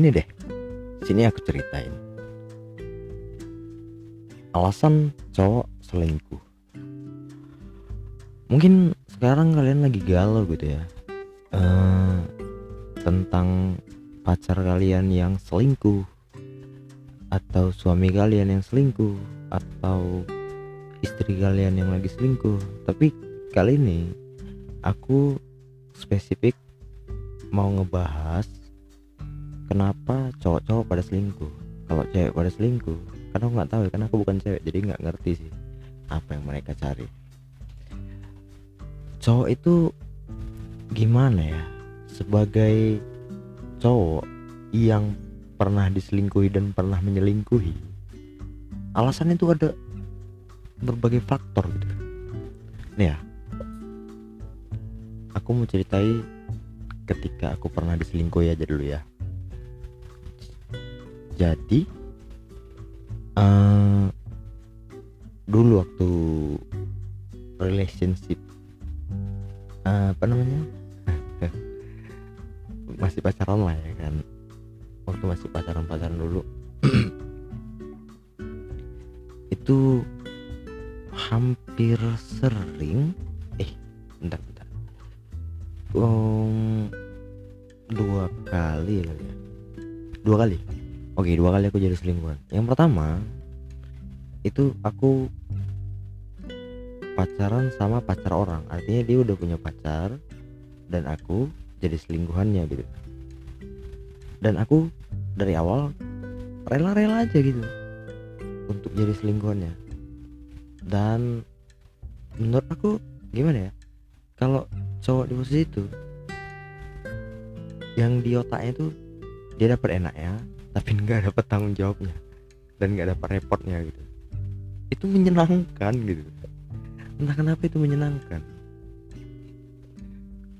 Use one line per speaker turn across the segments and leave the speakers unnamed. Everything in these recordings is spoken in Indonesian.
sini deh. Sini aku ceritain. Alasan cowok selingkuh. Mungkin sekarang kalian lagi galau gitu ya. Eh, tentang pacar kalian yang selingkuh atau suami kalian yang selingkuh atau istri kalian yang lagi selingkuh. Tapi kali ini aku spesifik mau ngebahas kenapa cowok-cowok pada selingkuh? Kalau cewek pada selingkuh karena aku nggak tahu ya karena aku bukan cewek jadi nggak ngerti sih apa yang mereka cari. Cowok itu gimana ya? Sebagai cowok yang pernah diselingkuhi dan pernah menyelingkuhi alasannya itu ada berbagai faktor gitu. Nih ya. Aku mau ceritai ketika aku pernah diselingkuhi aja dulu ya jadi uh, dulu waktu relationship uh, apa namanya? Masih pacaran lah ya kan. Waktu masih pacaran pacaran dulu. Itu hampir sering eh bentar bentar. Um, dua kali kali ya. Dua kali oke dua kali aku jadi selingkuhan. Yang pertama itu aku pacaran sama pacar orang. Artinya dia udah punya pacar dan aku jadi selingkuhannya gitu. Dan aku dari awal rela-rela aja gitu untuk jadi selingkuhannya. Dan menurut aku gimana ya kalau cowok di posisi itu yang di otaknya itu dia dapat enaknya tapi nggak dapat tanggung jawabnya dan nggak dapat repotnya gitu. Itu menyenangkan gitu. Entah kenapa itu menyenangkan.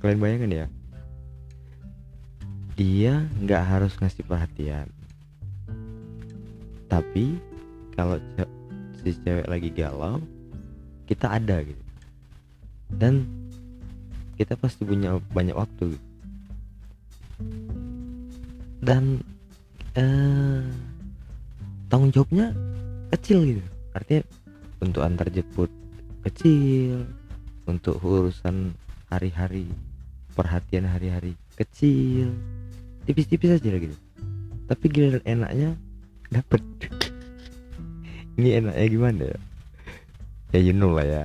Kalian bayangin ya. Dia nggak harus ngasih perhatian. Tapi kalau si cewek lagi galau kita ada gitu. Dan kita pasti punya banyak waktu gitu. dan eh, tanggung jawabnya kecil gitu. Artinya untuk antar jemput kecil untuk urusan hari-hari perhatian hari-hari kecil tipis-tipis aja gitu. Tapi giliran enaknya dapet. Ini enaknya gimana ya? Ya you know lah ya.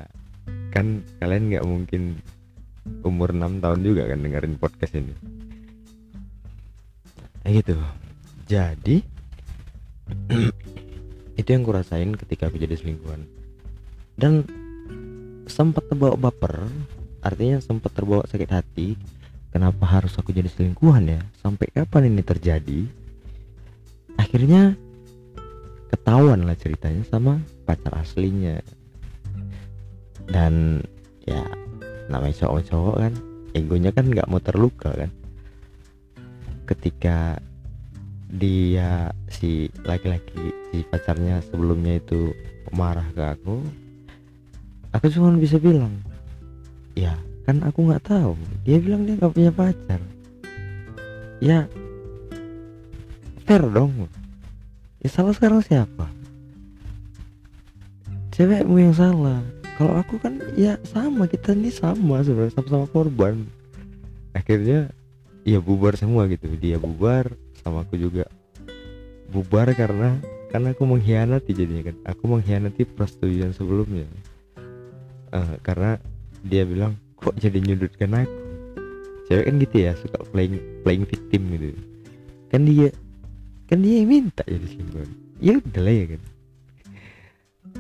Kan kalian nggak mungkin umur 6 tahun juga kan dengerin podcast ini. Ya gitu jadi itu yang kurasain ketika aku jadi selingkuhan. Dan sempat terbawa baper artinya sempat terbawa sakit hati kenapa harus aku jadi selingkuhan ya? Sampai kapan ini terjadi? Akhirnya ketahuan lah ceritanya sama pacar aslinya. Dan ya namanya cowok-cowok kan egonya kan nggak mau terluka kan. Ketika dia si laki-laki si pacarnya sebelumnya itu marah ke aku aku cuma bisa bilang ya kan aku nggak tahu. Dia bilang dia nggak punya pacar. Ya fair dong. Ya salah sekarang siapa? Cewekmu yang salah. Kalau aku kan ya sama. Kita ini sama sebenarnya sama-sama korban. Akhirnya ya bubar semua gitu. Dia bubar sama aku juga. Bubar karena karena aku mengkhianati jadinya kan. Aku mengkhianati persetujuan sebelumnya. Uh, karena dia bilang kok jadi nyudutkan aku? Cewek kan gitu ya suka playing playing victim gitu. Kan dia kan dia yang minta jadi selingkuhan ya udah lah ya kan.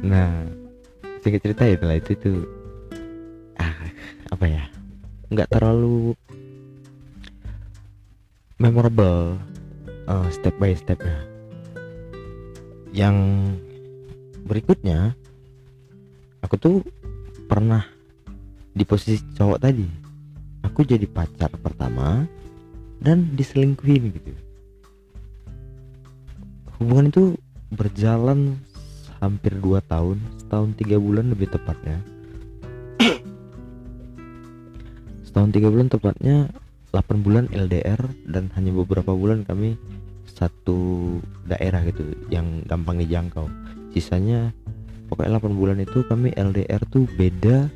Nah singkat cerita ya lah itu itu. Ah apa ya? Nggak terlalu memorable uh, step by step ya. Yang berikutnya aku tuh pernah di posisi cowok tadi. Aku jadi pacar pertama dan diselingkuhin gitu. Hubungan itu berjalan hampir 2 tahun setahun tiga bulan lebih tepatnya. Setahun tiga bulan tepatnya 8 bulan LDR dan hanya beberapa bulan kami satu daerah gitu yang gampang dijangkau. Sisanya pokoknya 8 bulan itu kami LDR tuh beda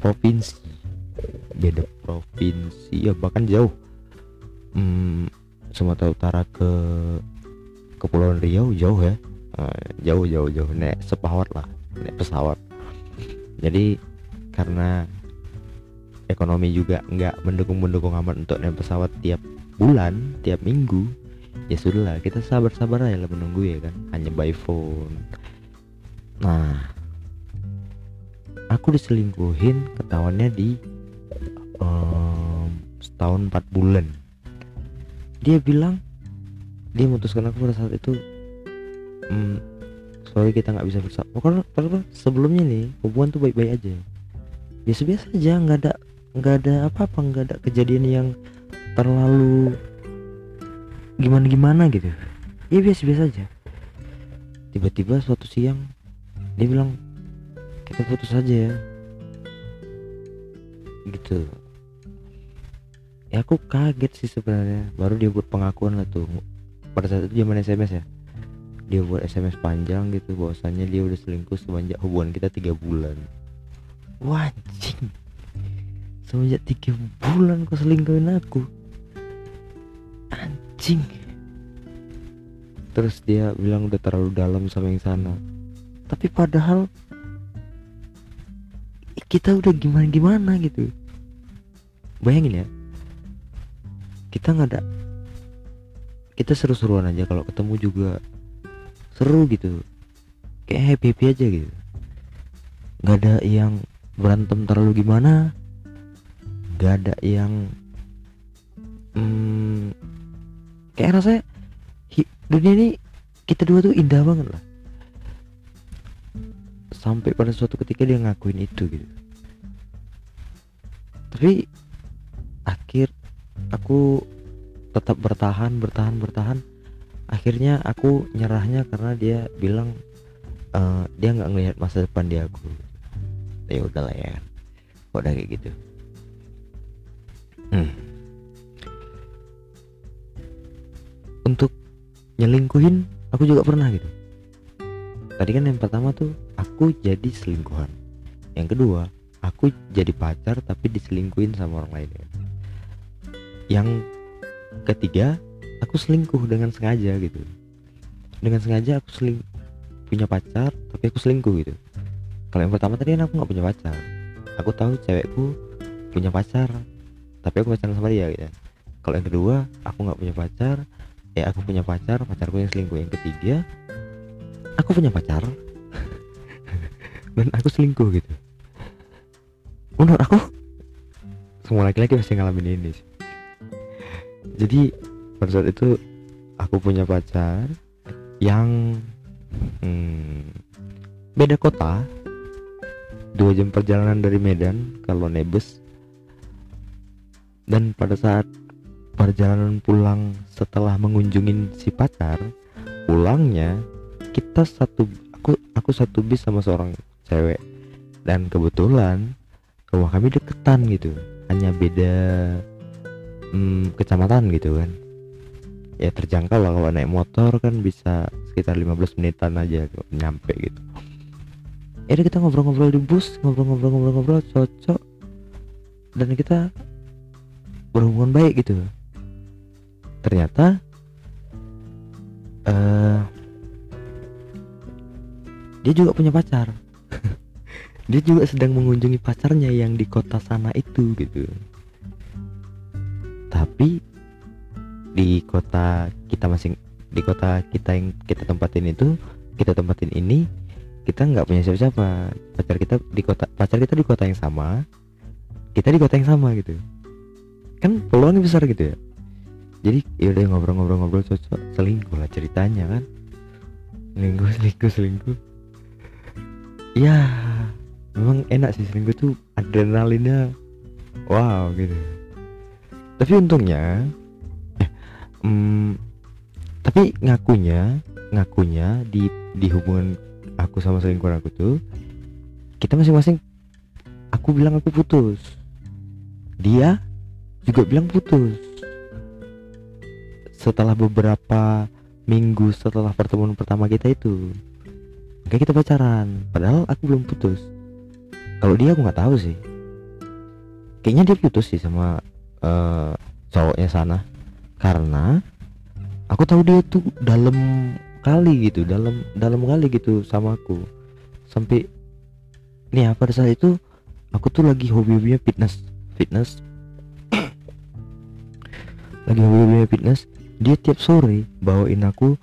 provinsi. Beda provinsi ya bahkan jauh. Hmm, Sumatera Utara ke Kepulauan Riau jauh ya. Uh, jauh jauh jauh. Naik sepawat lah naik pesawat. Jadi karena ekonomi juga nggak mendukung mendukung amat untuk naik pesawat tiap bulan tiap minggu ya sudahlah kita sabar sabar aja lah menunggu ya kan hanya by phone. Nah aku diselingkuhin ketahuannya di um, setahun empat bulan. Dia bilang dia memutuskan aku pada saat itu hmm, sorry kita nggak bisa bersama. Karena, karena sebelumnya nih hubungan tuh baik-baik aja. Biasa biasa aja nggak ada nggak ada apa-apa nggak ada kejadian yang terlalu gimana gimana gitu. Ya biasa biasa aja. Tiba-tiba suatu siang dia bilang kita putus aja ya. Gitu. Ya aku kaget sih sebenarnya. Baru dia buat pengakuan lah tuh pada saat itu zaman SMS ya. Dia buat SMS panjang gitu bahwasannya dia udah selingkuh semenjak hubungan kita tiga bulan. Wajing semenjak tiga bulan kau selingkuhin aku. Anjing. Terus dia bilang udah terlalu dalam sama yang sana. Tapi padahal kita udah gimana gimana gitu. Bayangin ya. Kita nggak ada kita seru-seruan aja kalau ketemu juga seru gitu. Kayak happy happy aja gitu. Nggak ada yang berantem terlalu gimana nggak ada yang hmm, kayak rasanya dunia ini kita dua tuh indah banget lah. Sampai pada suatu ketika dia ngakuin itu gitu. Tapi akhir aku tetap bertahan bertahan bertahan. Akhirnya aku nyerahnya karena dia bilang uh, dia nggak ngelihat masa depan di aku. Ya udahlah ya kok udah kayak gitu untuk nyelingkuhin aku juga pernah gitu. Tadi kan yang pertama tuh aku jadi selingkuhan. Yang kedua aku jadi pacar tapi diselingkuhin sama orang lain. Ya yang ketiga aku selingkuh dengan sengaja gitu. Dengan sengaja aku seling punya pacar tapi aku selingkuh gitu. Kalau yang pertama tadi kan aku nggak punya pacar. Aku tahu cewekku punya pacar tapi aku pacaran sama dia gitu. Kalau yang kedua aku nggak punya pacar ya aku punya pacar pacarku yang selingkuh yang ketiga. Aku punya pacar. Dan aku selingkuh gitu. Menurut aku semua laki-laki pasti ngalamin ini sih. Jadi pada saat itu aku punya pacar yang hmm, beda kota. Dua jam perjalanan dari Medan kalau nebus dan pada saat perjalanan pulang setelah mengunjungi si pacar pulangnya kita satu aku aku satu bis sama seorang cewek. Dan kebetulan rumah kami deketan gitu hanya beda hmm, kecamatan gitu kan. Ya terjangkau lah kalau naik motor kan bisa sekitar 15 menitan aja nyampe gitu. Ya kita ngobrol-ngobrol di bus ngobrol-ngobrol-ngobrol-ngobrol cocok. Dan kita berhubungan baik gitu ternyata uh, dia juga punya pacar. Dia juga sedang mengunjungi pacarnya yang di kota sana itu gitu. Tapi di kota kita masing di kota kita yang kita tempatin itu kita tempatin ini kita nggak punya siapa-siapa. Pacar kita di kota pacar kita di kota yang sama kita di kota yang sama gitu. Kan peluangnya besar gitu ya jadi ya udah ngobrol-ngobrol-ngobrol cocok. Selingkuh lah ceritanya kan? Selingkuh selingkuh selingkuh. Ya memang enak sih selingkuh tuh adrenalinnya wow gitu. Tapi untungnya eh, mm, tapi ngakunya ngakunya di di hubungan aku sama selingkuhan aku tuh kita masing-masing aku bilang aku putus. Dia juga bilang putus setelah beberapa minggu setelah pertemuan pertama kita itu kayak kita pacaran. Padahal aku belum putus. Kalau dia aku nggak tahu sih. Kayaknya dia putus sih sama uh, cowoknya sana. Karena aku tahu dia tuh dalam kali gitu dalam dalam kali gitu sama aku. Sampai nih apa saat itu aku tuh lagi hobi-hobinya fitness fitness. Lagi hobi-hobinya fitness dia tiap sore bawain aku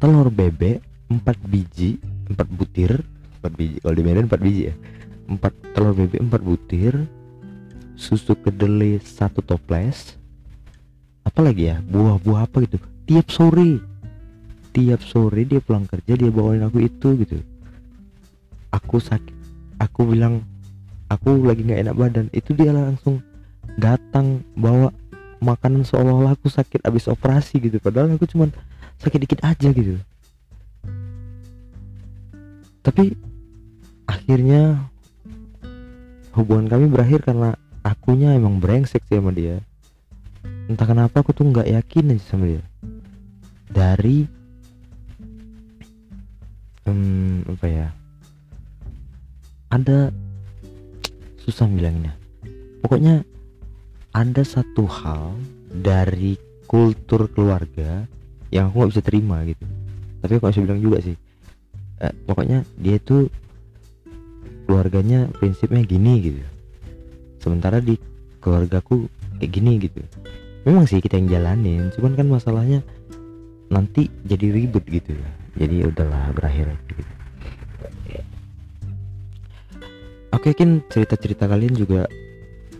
telur bebek 4 biji 4 butir. 4 biji kalau di Medan 4 biji ya. 4 telur bebek 4 butir. Susu kedelai satu toples. Apalagi ya? Buah-buah apa gitu. Tiap sore. Tiap sore dia pulang kerja dia bawain aku itu gitu. Aku sakit. Aku bilang aku lagi nggak enak badan. Itu dia langsung datang bawa makanan seolah-olah aku sakit abis operasi gitu. Padahal aku cuman sakit dikit aja gitu. Tapi akhirnya hubungan kami berakhir karena akunya emang brengsek sih sama dia. Entah kenapa aku tuh nggak yakin aja sama dia. Dari hmm, apa ya? Ada susah bilangnya. Pokoknya ada satu hal dari kultur keluarga yang aku nggak bisa terima gitu. Tapi aku bisa bilang juga sih. Eh, pokoknya dia tuh keluarganya prinsipnya gini gitu. Sementara di keluargaku kayak gini gitu. Memang sih kita yang jalanin cuman kan masalahnya nanti jadi ribut gitu ya. Jadi udahlah berakhir gitu. Oke kan cerita-cerita kalian juga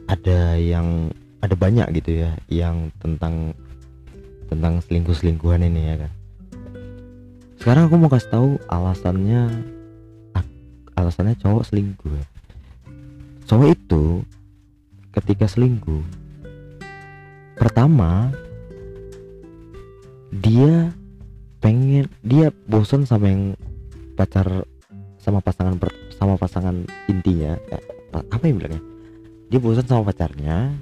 ada yang ada banyak gitu ya yang tentang tentang selingkuh-selingkuhan ini ya kan sekarang aku mau kasih tahu alasannya alasannya cowok selingkuh ya. cowok itu ketika selingkuh pertama dia pengen dia bosan sama yang pacar sama pasangan sama pasangan intinya eh, apa yang bilangnya dia bosan sama pacarnya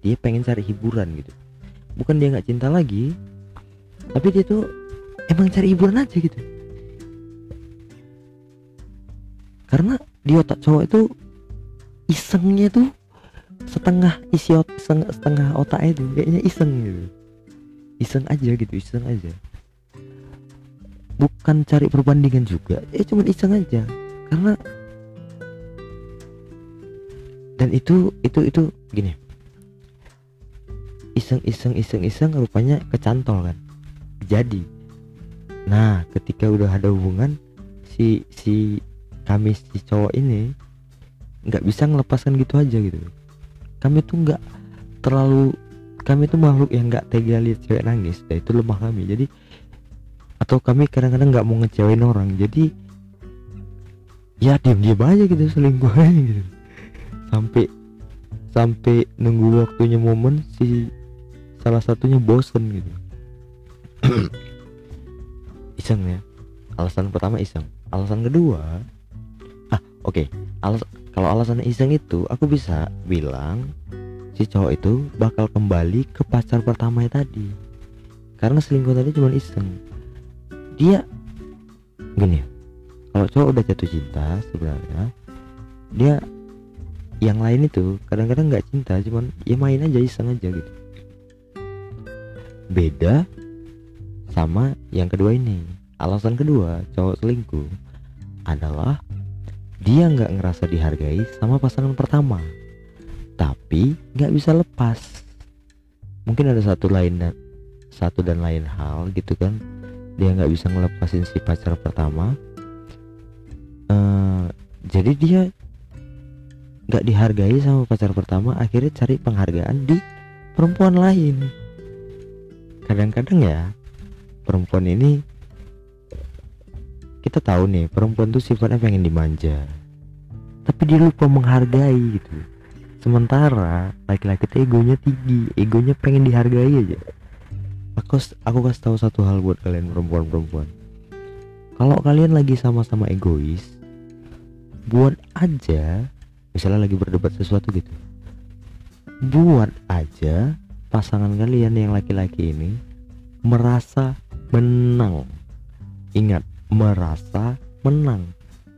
dia pengen cari hiburan gitu. Bukan dia nggak cinta lagi tapi dia tuh emang cari hiburan aja gitu. Karena di otak cowok itu isengnya tuh setengah isi ot setengah, setengah otak itu kayaknya iseng gitu. Iseng aja gitu iseng aja. Bukan cari perbandingan juga ya cuma iseng aja. Karena dan itu itu itu gini iseng iseng iseng iseng rupanya kecantol kan. Jadi. Nah ketika udah ada hubungan si si kami si cowok ini nggak bisa ngelepaskan gitu aja gitu. Kami tuh nggak terlalu kami itu makhluk yang nggak tega lihat cewek nangis dan itu lemah kami. Jadi atau kami kadang-kadang nggak mau ngecewain orang. Jadi ya diam-diam aja gitu selingkuh gitu. Sampai sampai nunggu waktunya momen si salah satunya bosen gitu. Iseng ya? Alasan pertama iseng. Alasan kedua ah oke. Okay. alas kalau alasan iseng itu aku bisa bilang si cowok itu bakal kembali ke pacar pertamanya tadi. Karena selingkuh tadi cuma iseng. Dia gini kalau cowok udah jatuh cinta sebenarnya dia yang lain itu kadang-kadang nggak -kadang cinta cuman ya main aja iseng aja gitu beda sama yang kedua ini. Alasan kedua cowok selingkuh adalah dia nggak ngerasa dihargai sama pasangan pertama tapi nggak bisa lepas. Mungkin ada satu lain satu dan lain hal gitu kan. Dia nggak bisa ngelepasin si pacar pertama. Uh, jadi dia nggak dihargai sama pacar pertama akhirnya cari penghargaan di perempuan lain kadang-kadang ya perempuan ini kita tahu nih perempuan tuh sifatnya pengen dimanja. Tapi dia lupa menghargai gitu. Sementara laki-laki itu egonya tinggi egonya pengen dihargai aja. Aku aku kasih tahu satu hal buat kalian perempuan-perempuan. Kalau kalian lagi sama-sama egois buat aja misalnya lagi berdebat sesuatu gitu buat aja pasangan kalian yang laki-laki ini merasa menang. Ingat merasa menang.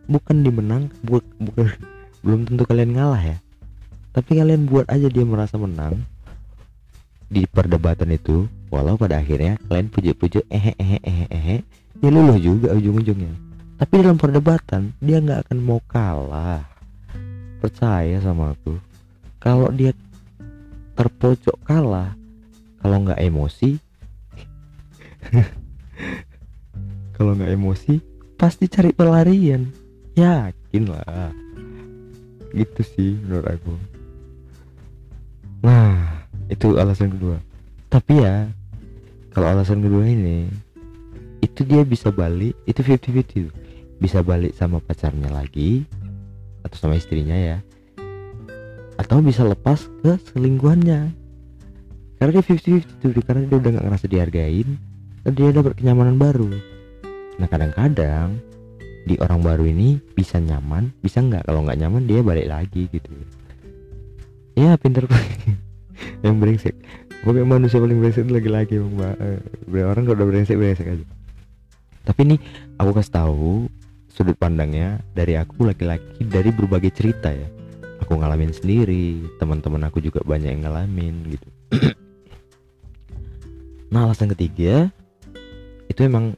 Bukan dimenang bu bukan belum tentu kalian ngalah ya. Tapi kalian buat aja dia merasa menang. Di perdebatan itu walau pada akhirnya kalian pujuk-pujuk eh eh eh eh ya luluh juga ujung-ujungnya. Tapi dalam perdebatan dia nggak akan mau kalah. Percaya sama aku kalau dia terpojok kalah. Kalau nggak emosi kalau nggak emosi pasti cari pelarian. Yakin lah. Gitu sih menurut aku. Nah itu alasan kedua. Tapi ya kalau alasan kedua ini itu dia bisa balik itu 50-50 bisa balik sama pacarnya lagi atau sama istrinya ya atau bisa lepas ke selingkuhannya. Karena dia 50-50 tuh karena dia udah gak ngerasa dihargain dan dia dapat kenyamanan baru. Nah kadang-kadang di orang baru ini bisa nyaman bisa nggak? Kalau nggak nyaman dia balik lagi gitu. Ya pinter yang brengsek. Pokoknya manusia paling brengsek lagi-lagi bang mbak. Orang kalau udah brengsek brengsek aja. Tapi ini aku kasih tahu sudut pandangnya dari aku laki-laki dari berbagai cerita ya aku ngalamin sendiri teman-teman aku juga banyak yang ngalamin gitu. Nah alasan ketiga itu emang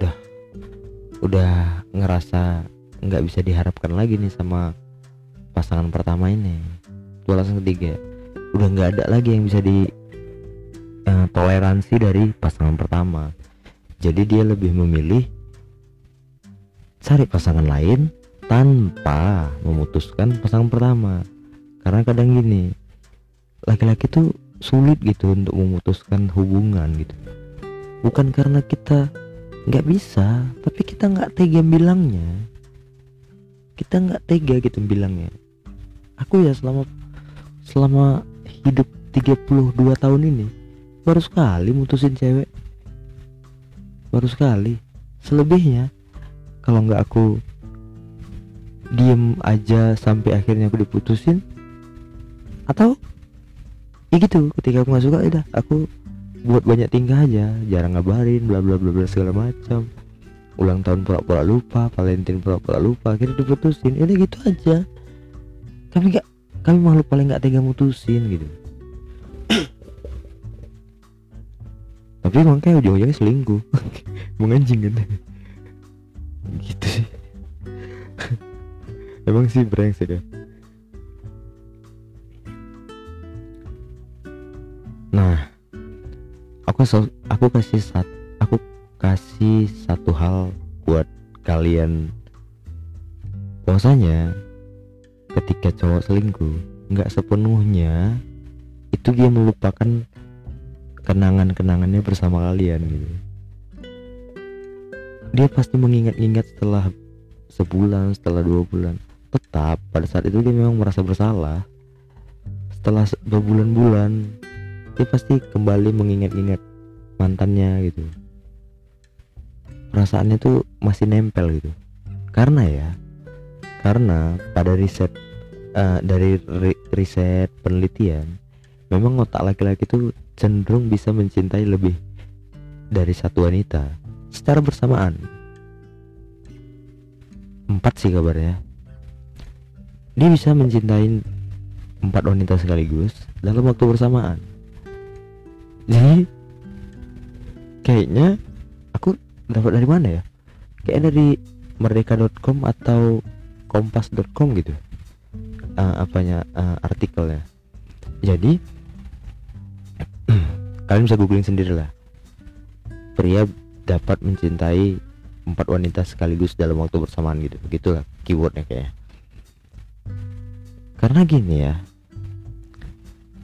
udah udah ngerasa nggak bisa diharapkan lagi nih sama pasangan pertama ini. Itu alasan ketiga. Udah nggak ada lagi yang bisa di uh, toleransi dari pasangan pertama. Jadi dia lebih memilih cari pasangan lain tanpa memutuskan pasangan pertama. Karena kadang gini laki-laki tuh sulit gitu untuk memutuskan hubungan gitu. Bukan karena kita nggak bisa tapi kita nggak tega bilangnya. Kita nggak tega gitu bilangnya. Aku ya selama selama hidup 32 tahun ini baru sekali mutusin cewek. Baru sekali. Selebihnya kalau nggak aku diem aja sampai akhirnya aku diputusin. Atau ya gitu ketika aku nggak suka ya udah aku buat banyak tingkah aja jarang ngabarin bla bla bla bla segala macam. Ulang tahun pura-pura lupa Valentine pura-pura lupa akhirnya diputusin. Ya udah gitu aja. Kami nggak kami makhluk paling nggak tega mutusin gitu. Tapi emang kayak ujung-ujungnya selingkuh. Mau anjing kan. Gitu sih emang sih brengsek ya nah aku aku kasih sat aku kasih satu hal buat kalian. Bahwasanya ketika cowok selingkuh nggak sepenuhnya itu dia melupakan kenangan-kenangannya bersama kalian gitu. Dia pasti mengingat-ingat setelah sebulan setelah dua bulan tetap pada saat itu dia memang merasa bersalah. Setelah berbulan-bulan dia pasti kembali mengingat-ingat mantannya gitu. Perasaannya tuh masih nempel gitu. Karena ya karena pada riset uh, dari ri riset penelitian memang otak laki-laki tuh cenderung bisa mencintai lebih dari satu wanita secara bersamaan. Empat sih kabarnya dia bisa mencintai empat wanita sekaligus dalam waktu bersamaan. Jadi kayaknya aku dapat dari mana ya? Kayak dari merdeka.com atau kompas.com gitu. Uh, apanya uh, artikelnya. Jadi kalian bisa googling sendiri lah pria dapat mencintai empat wanita sekaligus dalam waktu bersamaan gitu. Begitulah keywordnya kayaknya karena gini ya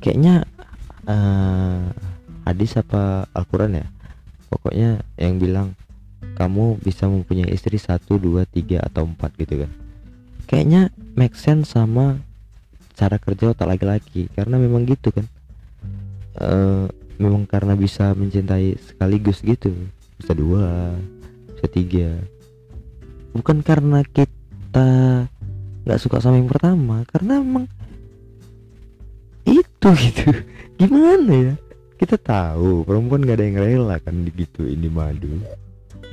kayaknya uh, hadis apa Al-Quran ya? Pokoknya yang bilang kamu bisa mempunyai istri satu dua tiga atau empat gitu kan. Kayaknya make sense sama cara kerja otak laki-laki karena memang gitu kan. Uh, memang karena bisa mencintai sekaligus gitu. Bisa dua bisa tiga. Bukan karena kita nggak suka sama yang pertama karena emang itu gitu. Gimana ya? Kita tahu perempuan gak ada yang rela kan gitu ini madu.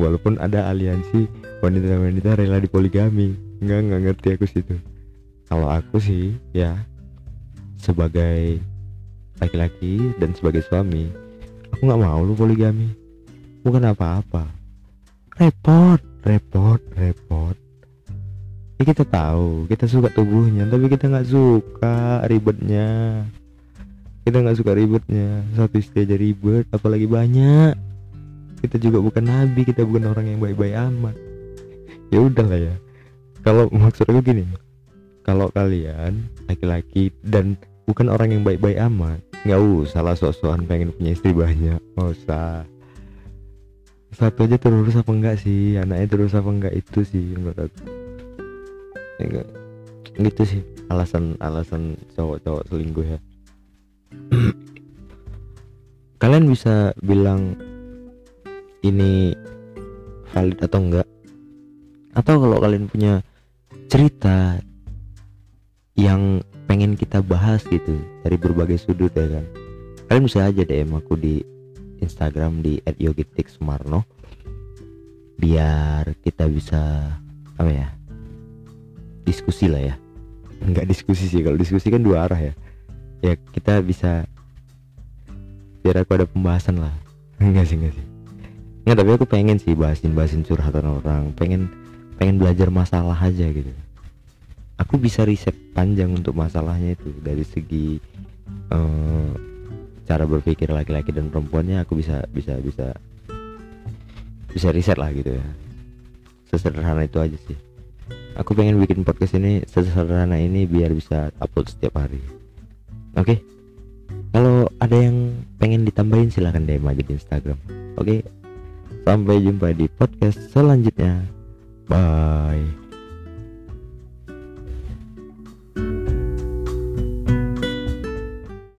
Walaupun ada aliansi wanita-wanita rela di poligami. Nggak nggak ngerti aku situ. Kalau aku sih ya sebagai laki-laki dan sebagai suami aku nggak mau lu poligami. Bukan apa-apa. Repot repot repot ya kita tahu kita suka tubuhnya tapi kita nggak suka ribetnya. Kita nggak suka ribetnya. Satu istri aja ribet apalagi banyak. Kita juga bukan nabi kita bukan orang yang baik-baik amat. Ya udahlah ya. Kalau maksud aku gini kalau kalian laki-laki dan bukan orang yang baik-baik amat nggak usah lah sok-sokan pengen punya istri banyak nggak usah. Satu aja terurus apa enggak sih? Anaknya terus apa enggak? Itu sih menurut aku ya, gitu sih alasan alasan cowok-cowok selingkuh ya. Kalian bisa bilang ini valid atau enggak? Atau kalau kalian punya cerita yang pengen kita bahas gitu dari berbagai sudut ya kan? Kalian bisa aja DM aku di Instagram di @yogitiksumarno biar kita bisa apa ya diskusi lah ya. Nggak diskusi sih kalau diskusi kan dua arah ya. Ya kita bisa biar aku ada pembahasan lah. Enggak sih enggak sih. Enggak tapi aku pengen sih bahasin bahasin curhatan orang. Pengen pengen belajar masalah aja gitu. Aku bisa riset panjang untuk masalahnya itu. Dari segi uh, cara berpikir laki-laki dan perempuannya aku bisa bisa bisa bisa riset lah gitu ya. Sesederhana itu aja sih aku pengen bikin podcast ini sesederhana ini biar bisa upload setiap hari oke okay? kalau ada yang pengen ditambahin silahkan DM aja di Instagram oke okay? sampai jumpa di podcast selanjutnya bye